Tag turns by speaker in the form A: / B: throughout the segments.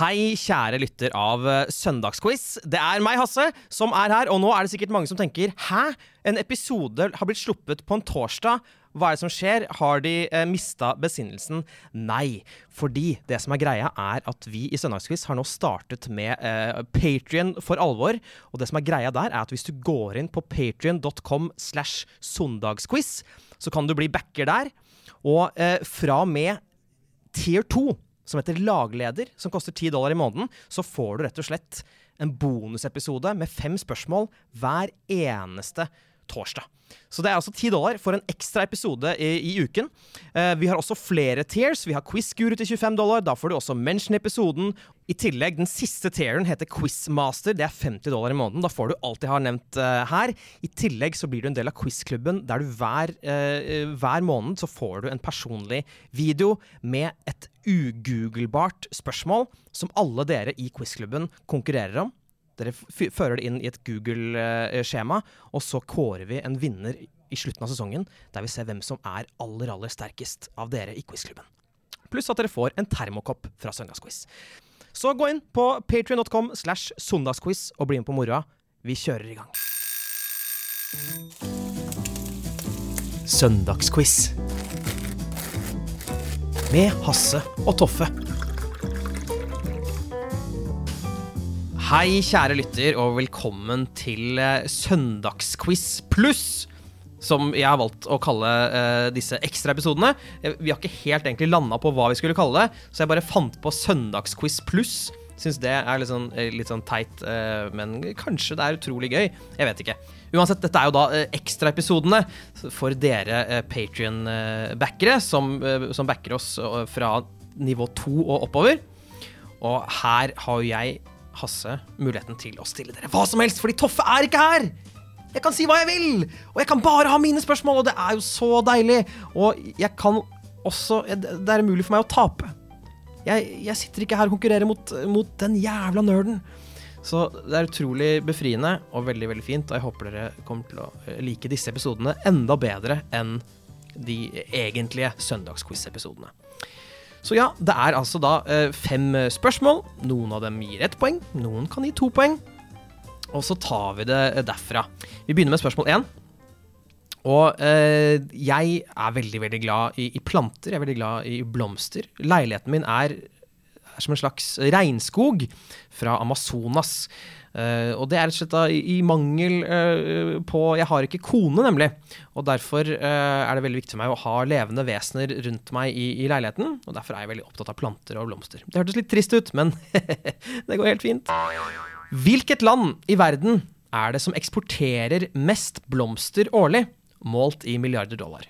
A: Hei, kjære lytter av eh, Søndagsquiz. Det er meg, Hasse, som er her. Og nå er det sikkert mange som tenker Hæ? En episode har blitt sluppet på en torsdag. Hva er det som skjer? Har de eh, mista besinnelsen? Nei. Fordi det som er greia, er at vi i Søndagsquiz har nå startet med eh, Patrion for alvor. Og det som er greia der, er at hvis du går inn på patrion.com slash søndagsquiz, så kan du bli backer der. Og eh, fra og med tier 2 som heter Lagleder, som koster 10 dollar i måneden, så får du rett og slett en bonusepisode med fem spørsmål hver eneste torsdag. Så det er altså 10 dollar for en ekstra episode i, i uken. Eh, vi har også flere tiers. Vi har quiz-guru til 25 dollar. Da får du også mention i tillegg, den siste tearen heter Quizmaster. Det er 50 dollar i måneden. Da får du alt jeg har nevnt uh, her. I tillegg så blir du en del av quizklubben, der du hver, uh, hver måned så får du en personlig video med et ugooglebart spørsmål som alle dere i quizklubben konkurrerer om. Dere fører det inn i et Google-skjema, og så kårer vi en vinner i slutten av sesongen, der vi ser hvem som er aller, aller sterkest av dere i quizklubben. Pluss at dere får en termokopp fra Søndagsquiz. Så gå inn på patrion.com slash søndagsquiz og bli med på moroa. Vi kjører i gang. Søndagsquiz. Med Hasse og Toffe. Hei, kjære lytter, og velkommen til uh, Søndagsquiz pluss. Som jeg har valgt å kalle uh, disse ekstraepisodene. Uh, vi har ikke helt egentlig landa på hva vi skulle kalle det, så jeg bare fant på Søndagsquiz pluss. Syns det er litt sånn, litt sånn teit, men kanskje det er utrolig gøy. Jeg vet ikke. Uansett, dette er jo da ekstraepisodene for dere Patrion-backere som, som backer oss fra nivå to og oppover. Og her har jo jeg Hasse muligheten til å stille dere hva som helst, fordi Toffe er ikke her! Jeg kan si hva jeg vil! Og jeg kan bare ha mine spørsmål, og det er jo så deilig! Og jeg kan også Det er mulig for meg å tape. Jeg, jeg sitter ikke her og konkurrerer mot, mot, den jævla nerden. Så det er utrolig befriende og veldig veldig fint, og jeg håper dere kommer til å eh, like disse episodene enda bedre enn de egentlige søndagsquiz-episodene. Så ja, det er altså da eh, fem spørsmål. Noen av dem gir ett poeng, noen kan gi to poeng. Og så tar vi det derfra. Vi begynner med spørsmål én. Og eh, jeg er veldig, veldig glad i, i, planter. Jeg er veldig glad i blomster. Leiligheten min er, er som en slags regnskog fra Amazonas. Uh, og det er rett og slett da i, mangel uh, på Jeg har ikke kone, nemlig. Og derfor uh, er det veldig viktig for meg å ha levende vesener rundt meg i, i, leiligheten. Og derfor er jeg veldig opptatt av planter og blomster. Det hørtes litt trist ut, men det går helt fint. Hvilket land i verden er det som eksporterer mest blomster årlig, målt i milliarder dollar?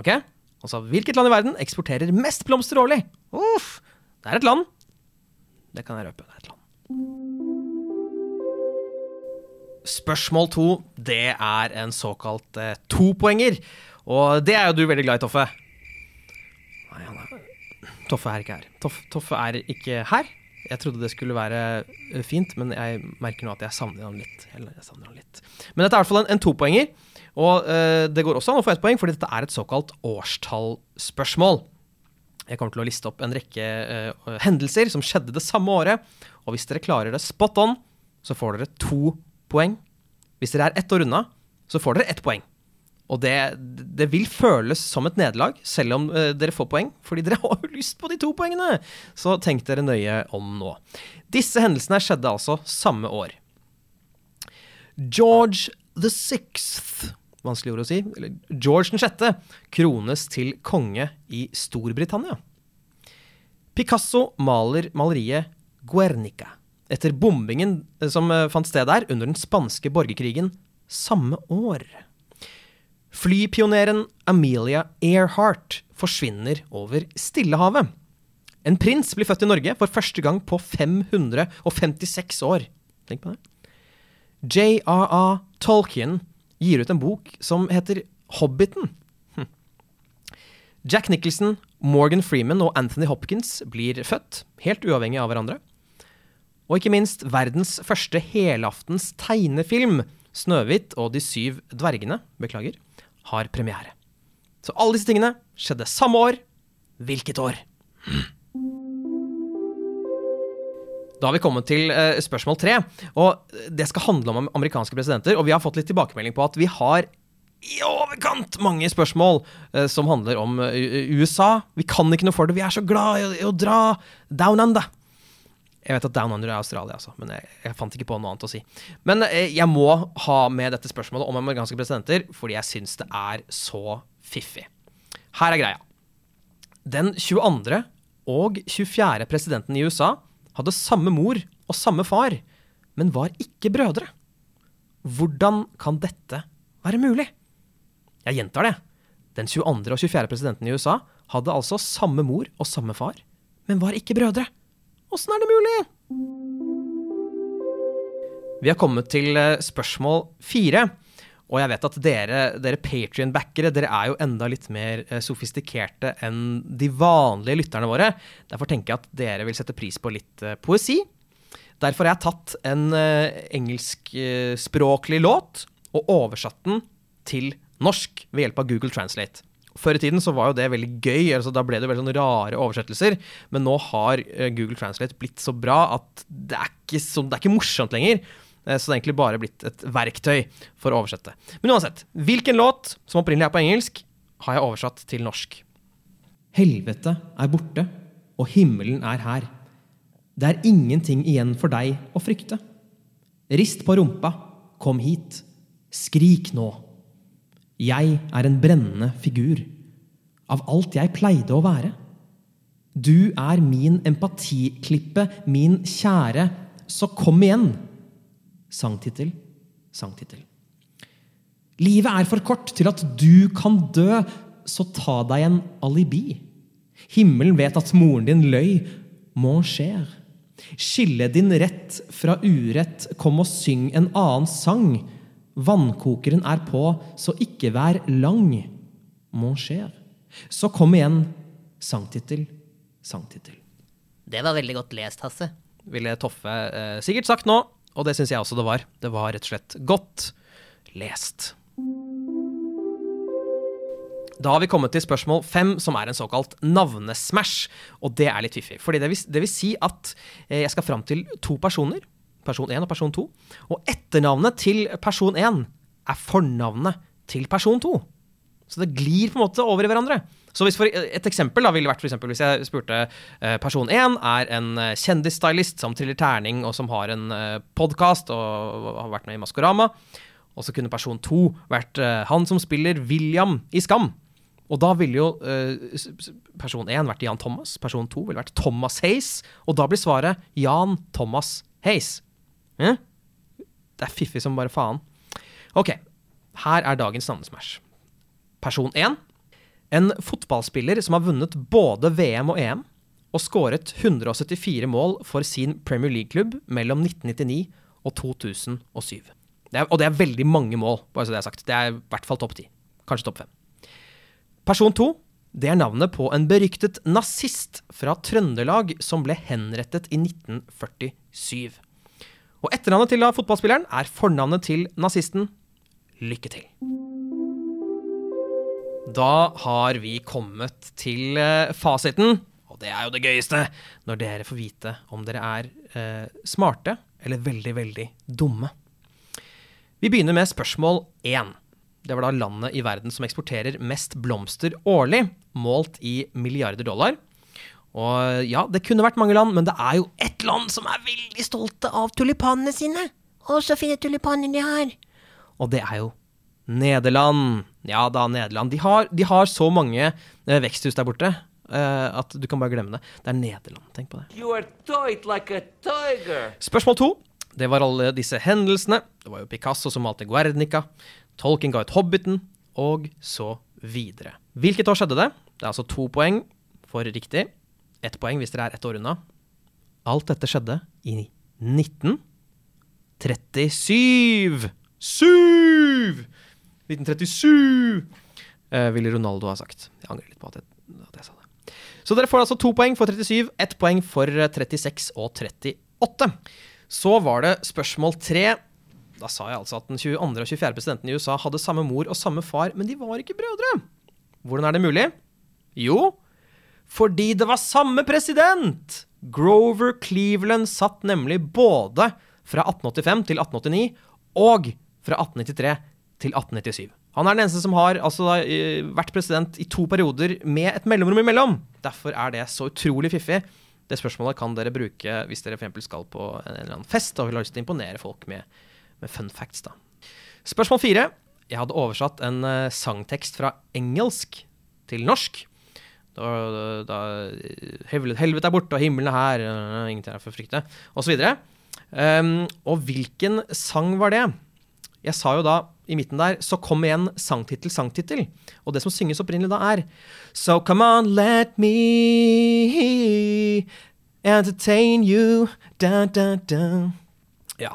A: Ok? Altså, hvilket land i verden eksporterer mest blomster årlig? Uff, det er et land. Det kan jeg røpe. Det er et land. Spørsmål to, det er en såkalt eh, topoenger. Og det er jo du veldig glad i, Toffe. Nei, han er Toffe er ikke her. Toffe, Toffe er ikke her. Jeg trodde det skulle være eh, fint, men jeg merker nå at jeg savner han litt. Savner han litt. Men dette er i hvert fall en, en topoenger. Og uh, det går også an å få ett poeng, fordi dette er et såkalt årstallspørsmål. Jeg kommer til å liste opp en rekke uh, hendelser som skjedde det samme året. Og hvis dere klarer det spot on, så får dere to poeng. Hvis dere er ett år unna, så får dere ett poeng. Og det, det vil føles som et nederlag, selv om uh, dere får poeng, fordi dere har jo lyst på de to poengene! Så tenk dere nøye om nå. Disse hendelsene skjedde altså samme år. George the sixth Vanskelig ord å si. eller George den sjette krones til konge i Storbritannia. Picasso maler maleriet Guernica etter bombingen eh, som eh, fant sted der under den spanske borgerkrigen samme år. Flypioneren Amelia Earhart forsvinner over Stillehavet. En prins blir født i Norge for første gang på 556 år. Tenk på det. J.R.R. Tolkien gir ut en bok som heter Hobbiten. Hm. Jack Nicholson, Morgan Freeman og Anthony Hopkins blir født, helt uavhengig av hverandre. Og ikke minst verdens første helaftens tegnefilm, 'Snøhvit og de syv dvergene', beklager, har premiere. Så alle disse tingene skjedde samme år. Hvilket år? Da har vi kommet til uh, spørsmål tre. Og det skal handle om amerikanske presidenter. Og vi har fått litt tilbakemelding på at vi har i overkant mange spørsmål uh, som handler om uh, USA. Vi kan ikke noe for det. Vi er så glad i, i å dra down under. Jeg vet at down under er Australia, altså, men jeg, jeg, fant ikke på noe annet å si. Men jeg må ha med dette spørsmålet om amerikanske presidenter fordi jeg syns det er så fiffig. Her er greia. Den 22. og 24. presidenten i USA hadde samme mor og samme far, men var ikke brødre. Hvordan kan dette være mulig? Jeg gjentar det. Den 22. og 24. presidenten i USA hadde altså samme mor og samme far, men var ikke brødre. Åssen er det mulig? Vi har kommet til eh, spørsmål fire. Og jeg vet at dere, dere Patrion-backere dere er jo enda litt mer eh, sofistikerte enn de vanlige lytterne våre. Derfor tenker jeg at dere vil sette pris på litt uh, poesi. Derfor har jeg tatt en uh, engelskspråklig låt og oversatt den til norsk ved hjelp av Google Translate. Før i tiden så var jo det veldig gøy, altså da ble det veldig sånn rare oversettelser. Men nå har Google Translate blitt så bra at det er ikke, så, det er ikke morsomt lenger. Eh, så det er egentlig bare blitt et verktøy for å oversette. Men uansett, hvilken låt som opprinnelig er på engelsk, har jeg oversatt til norsk. Helvete er borte, og himmelen er her. Det er ingenting igjen for deg å frykte. Rist på rumpa, kom hit. Skrik nå. Jeg er en brennende figur. Av alt jeg pleide å være. Du er min empatiklippe, min kjære, så kom igjen. Sangtittel, sangtittel. Livet er for kort til at du kan dø, så ta deg en alibi. Himmelen vet at moren din løy. Mon cher. Skille din rett fra urett, kom og syng en annen sang. Vannkokeren er på, så ikke vær lang. Mon cher. Så kom igjen. Sangtittel, sangtittel.
B: Det var veldig godt lest, Hasse.
A: Ville Toffe eh, sikkert sagt nå. Og det syns jeg også det var. Det var rett og slett godt lest. Da har vi kommet til spørsmål fem, som er en såkalt navnesmash. Og det er litt fiffig. Fordi det vil, det vil si at eh, jeg skal fram til to personer. Person 1 og person 2. Og etternavnet til person 1 er fornavnet til person 2. Så det glir på en måte over i hverandre. Så for, Et eksempel da ville vært for eksempel, hvis jeg spurte uh, person én er en uh, kjendisstylist som triller terning, og som har en eh, podkast og, har vært med i Maskorama. Og så kunne person to vært han som spiller William i Skam. Og da ville jo person én vært Jan Thomas, person to ville vært Thomas Hays. Og da blir svaret Jan Thomas Hays. Eh? Det er fiffig som bare faen. Ok, her er dagens navnesmash. Person én en fotballspiller som har vunnet både VM og EM, og skåret 174 mål for sin Premier League-klubb mellom 1999 og 2007. Det er, og det er veldig mange mål, bare så det er sagt. Det er i hvert fall topp ti. Kanskje topp fem. Person to det er navnet på en beryktet nazist fra Trøndelag som ble henrettet i 1947. Og etternavnet til fotballspilleren er fornavnet til nazisten. Lykke til. Da har vi kommet til eh, fasiten. Og det er jo det gøyeste, når dere får vite om dere er eh, smarte eller veldig, veldig dumme. Vi begynner med spørsmål én. Det var da landet i verden som eksporterer mest blomster årlig, målt i milliarder dollar. Og ja, det kunne vært mange land, men det er jo ett land som er veldig stolte av tulipanene sine. Å, så fine tulipaner de har. Og det er jo Nederland. Ja da, Nederland. De har, de har så mange eh, veksthus der borte eh, at du kan bare glemme det. Det er Nederland. Tenk på det. Like Spørsmål to. Det var alle disse hendelsene. Det var jo Picasso som malte Guernica. Tolkien ga ut Hobbiten. og så videre. Hvilket år skjedde det? Det er altså to poeng for riktig. Ett poeng hvis dere er ett år unna. Alt dette skjedde i 1937. Syv! 1937, eh, ville Ronaldo ha sagt. Jeg angrer litt på at jeg, at jeg sa det. Så dere får altså to poeng for 37, ett poeng for 36 og 38. Så var det spørsmål tre. Da sa jeg altså at den 22. og 24. presidenten i USA hadde samme mor og samme far, men de var ikke brødre. Hvordan er det mulig? Jo, fordi det var samme president! Grover Cleveland satt nemlig både fra 1885 til 1889 og fra 1893 til 1897. Han er den eneste som har altså, vært president i to perioder med et mellomrom imellom. Derfor er det så utrolig fiffig. Det spørsmålet kan dere bruke hvis dere for skal på en eller annen fest og vil ha lyst til å imponere folk med, med fun facts. da. Spørsmål fire. Jeg hadde oversatt en uh, sangtekst fra engelsk til norsk. Da, da, helvete er borte, og himmelen er her, ingenting er for å frykte, osv. Um, og hvilken sang var det? Jeg sa jo da i midten der, så kom igjen sangtittel, sangtittel. Og det som synges opprinnelig da, er So come on, let me entertain you. Da, da, da. Ja.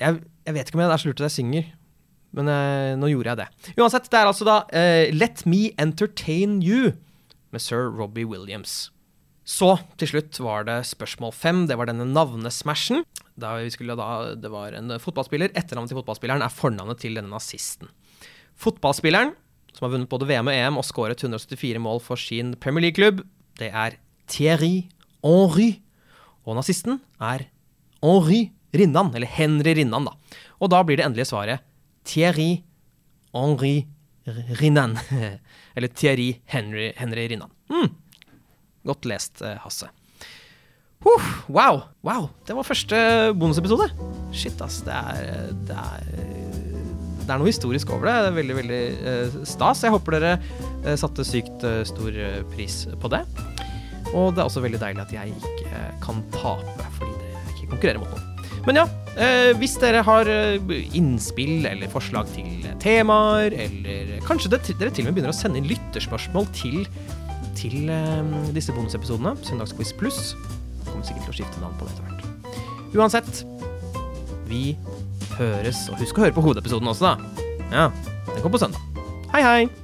A: Jeg, jeg vet ikke om jeg er så lurt at jeg synger, men eh, nå gjorde jeg det. Uansett, det er altså da eh, Let Me Entertain You med sir Robbie Williams. Så til slutt var det spørsmål fem. Det var denne navnesmashen. Da da, det var en fotballspiller. Etternavnet til fotballspilleren er fornavnet til denne nazisten. Fotballspilleren, som har vunnet både VM og EM og skåret 174 mål for sin Premier League-klubb, det er Thierry Henry. Og nazisten er Henry Rinnan, eller Henry Rinnan, da. Og da blir det endelige svaret Thierry Henry Rinnan. eller Thierry Henry, Henry Rinnan. Mm. Godt lest, eh, Hasse. Uh, wow! wow, Det var første bonusepisode. Shit, ass. Det er, det er, det er noe historisk over det. Det er veldig, veldig stas. Jeg håper dere satte sykt stor pris på det. Og det er også veldig deilig at jeg ikke kan tape, fordi det ikke konkurrerer mot noen. Men ja, hvis dere har innspill eller forslag til temaer, eller kanskje dere til og med begynner å sende inn lytterspørsmål til til disse bonusepisodene, Søndagsquiz pluss, kommer sikkert til å skifte navn på det etter hvert. Uansett, vi høres. Og husk å høre på hovedepisoden også, da. Ja, den kommer på søndag. Hei, hei!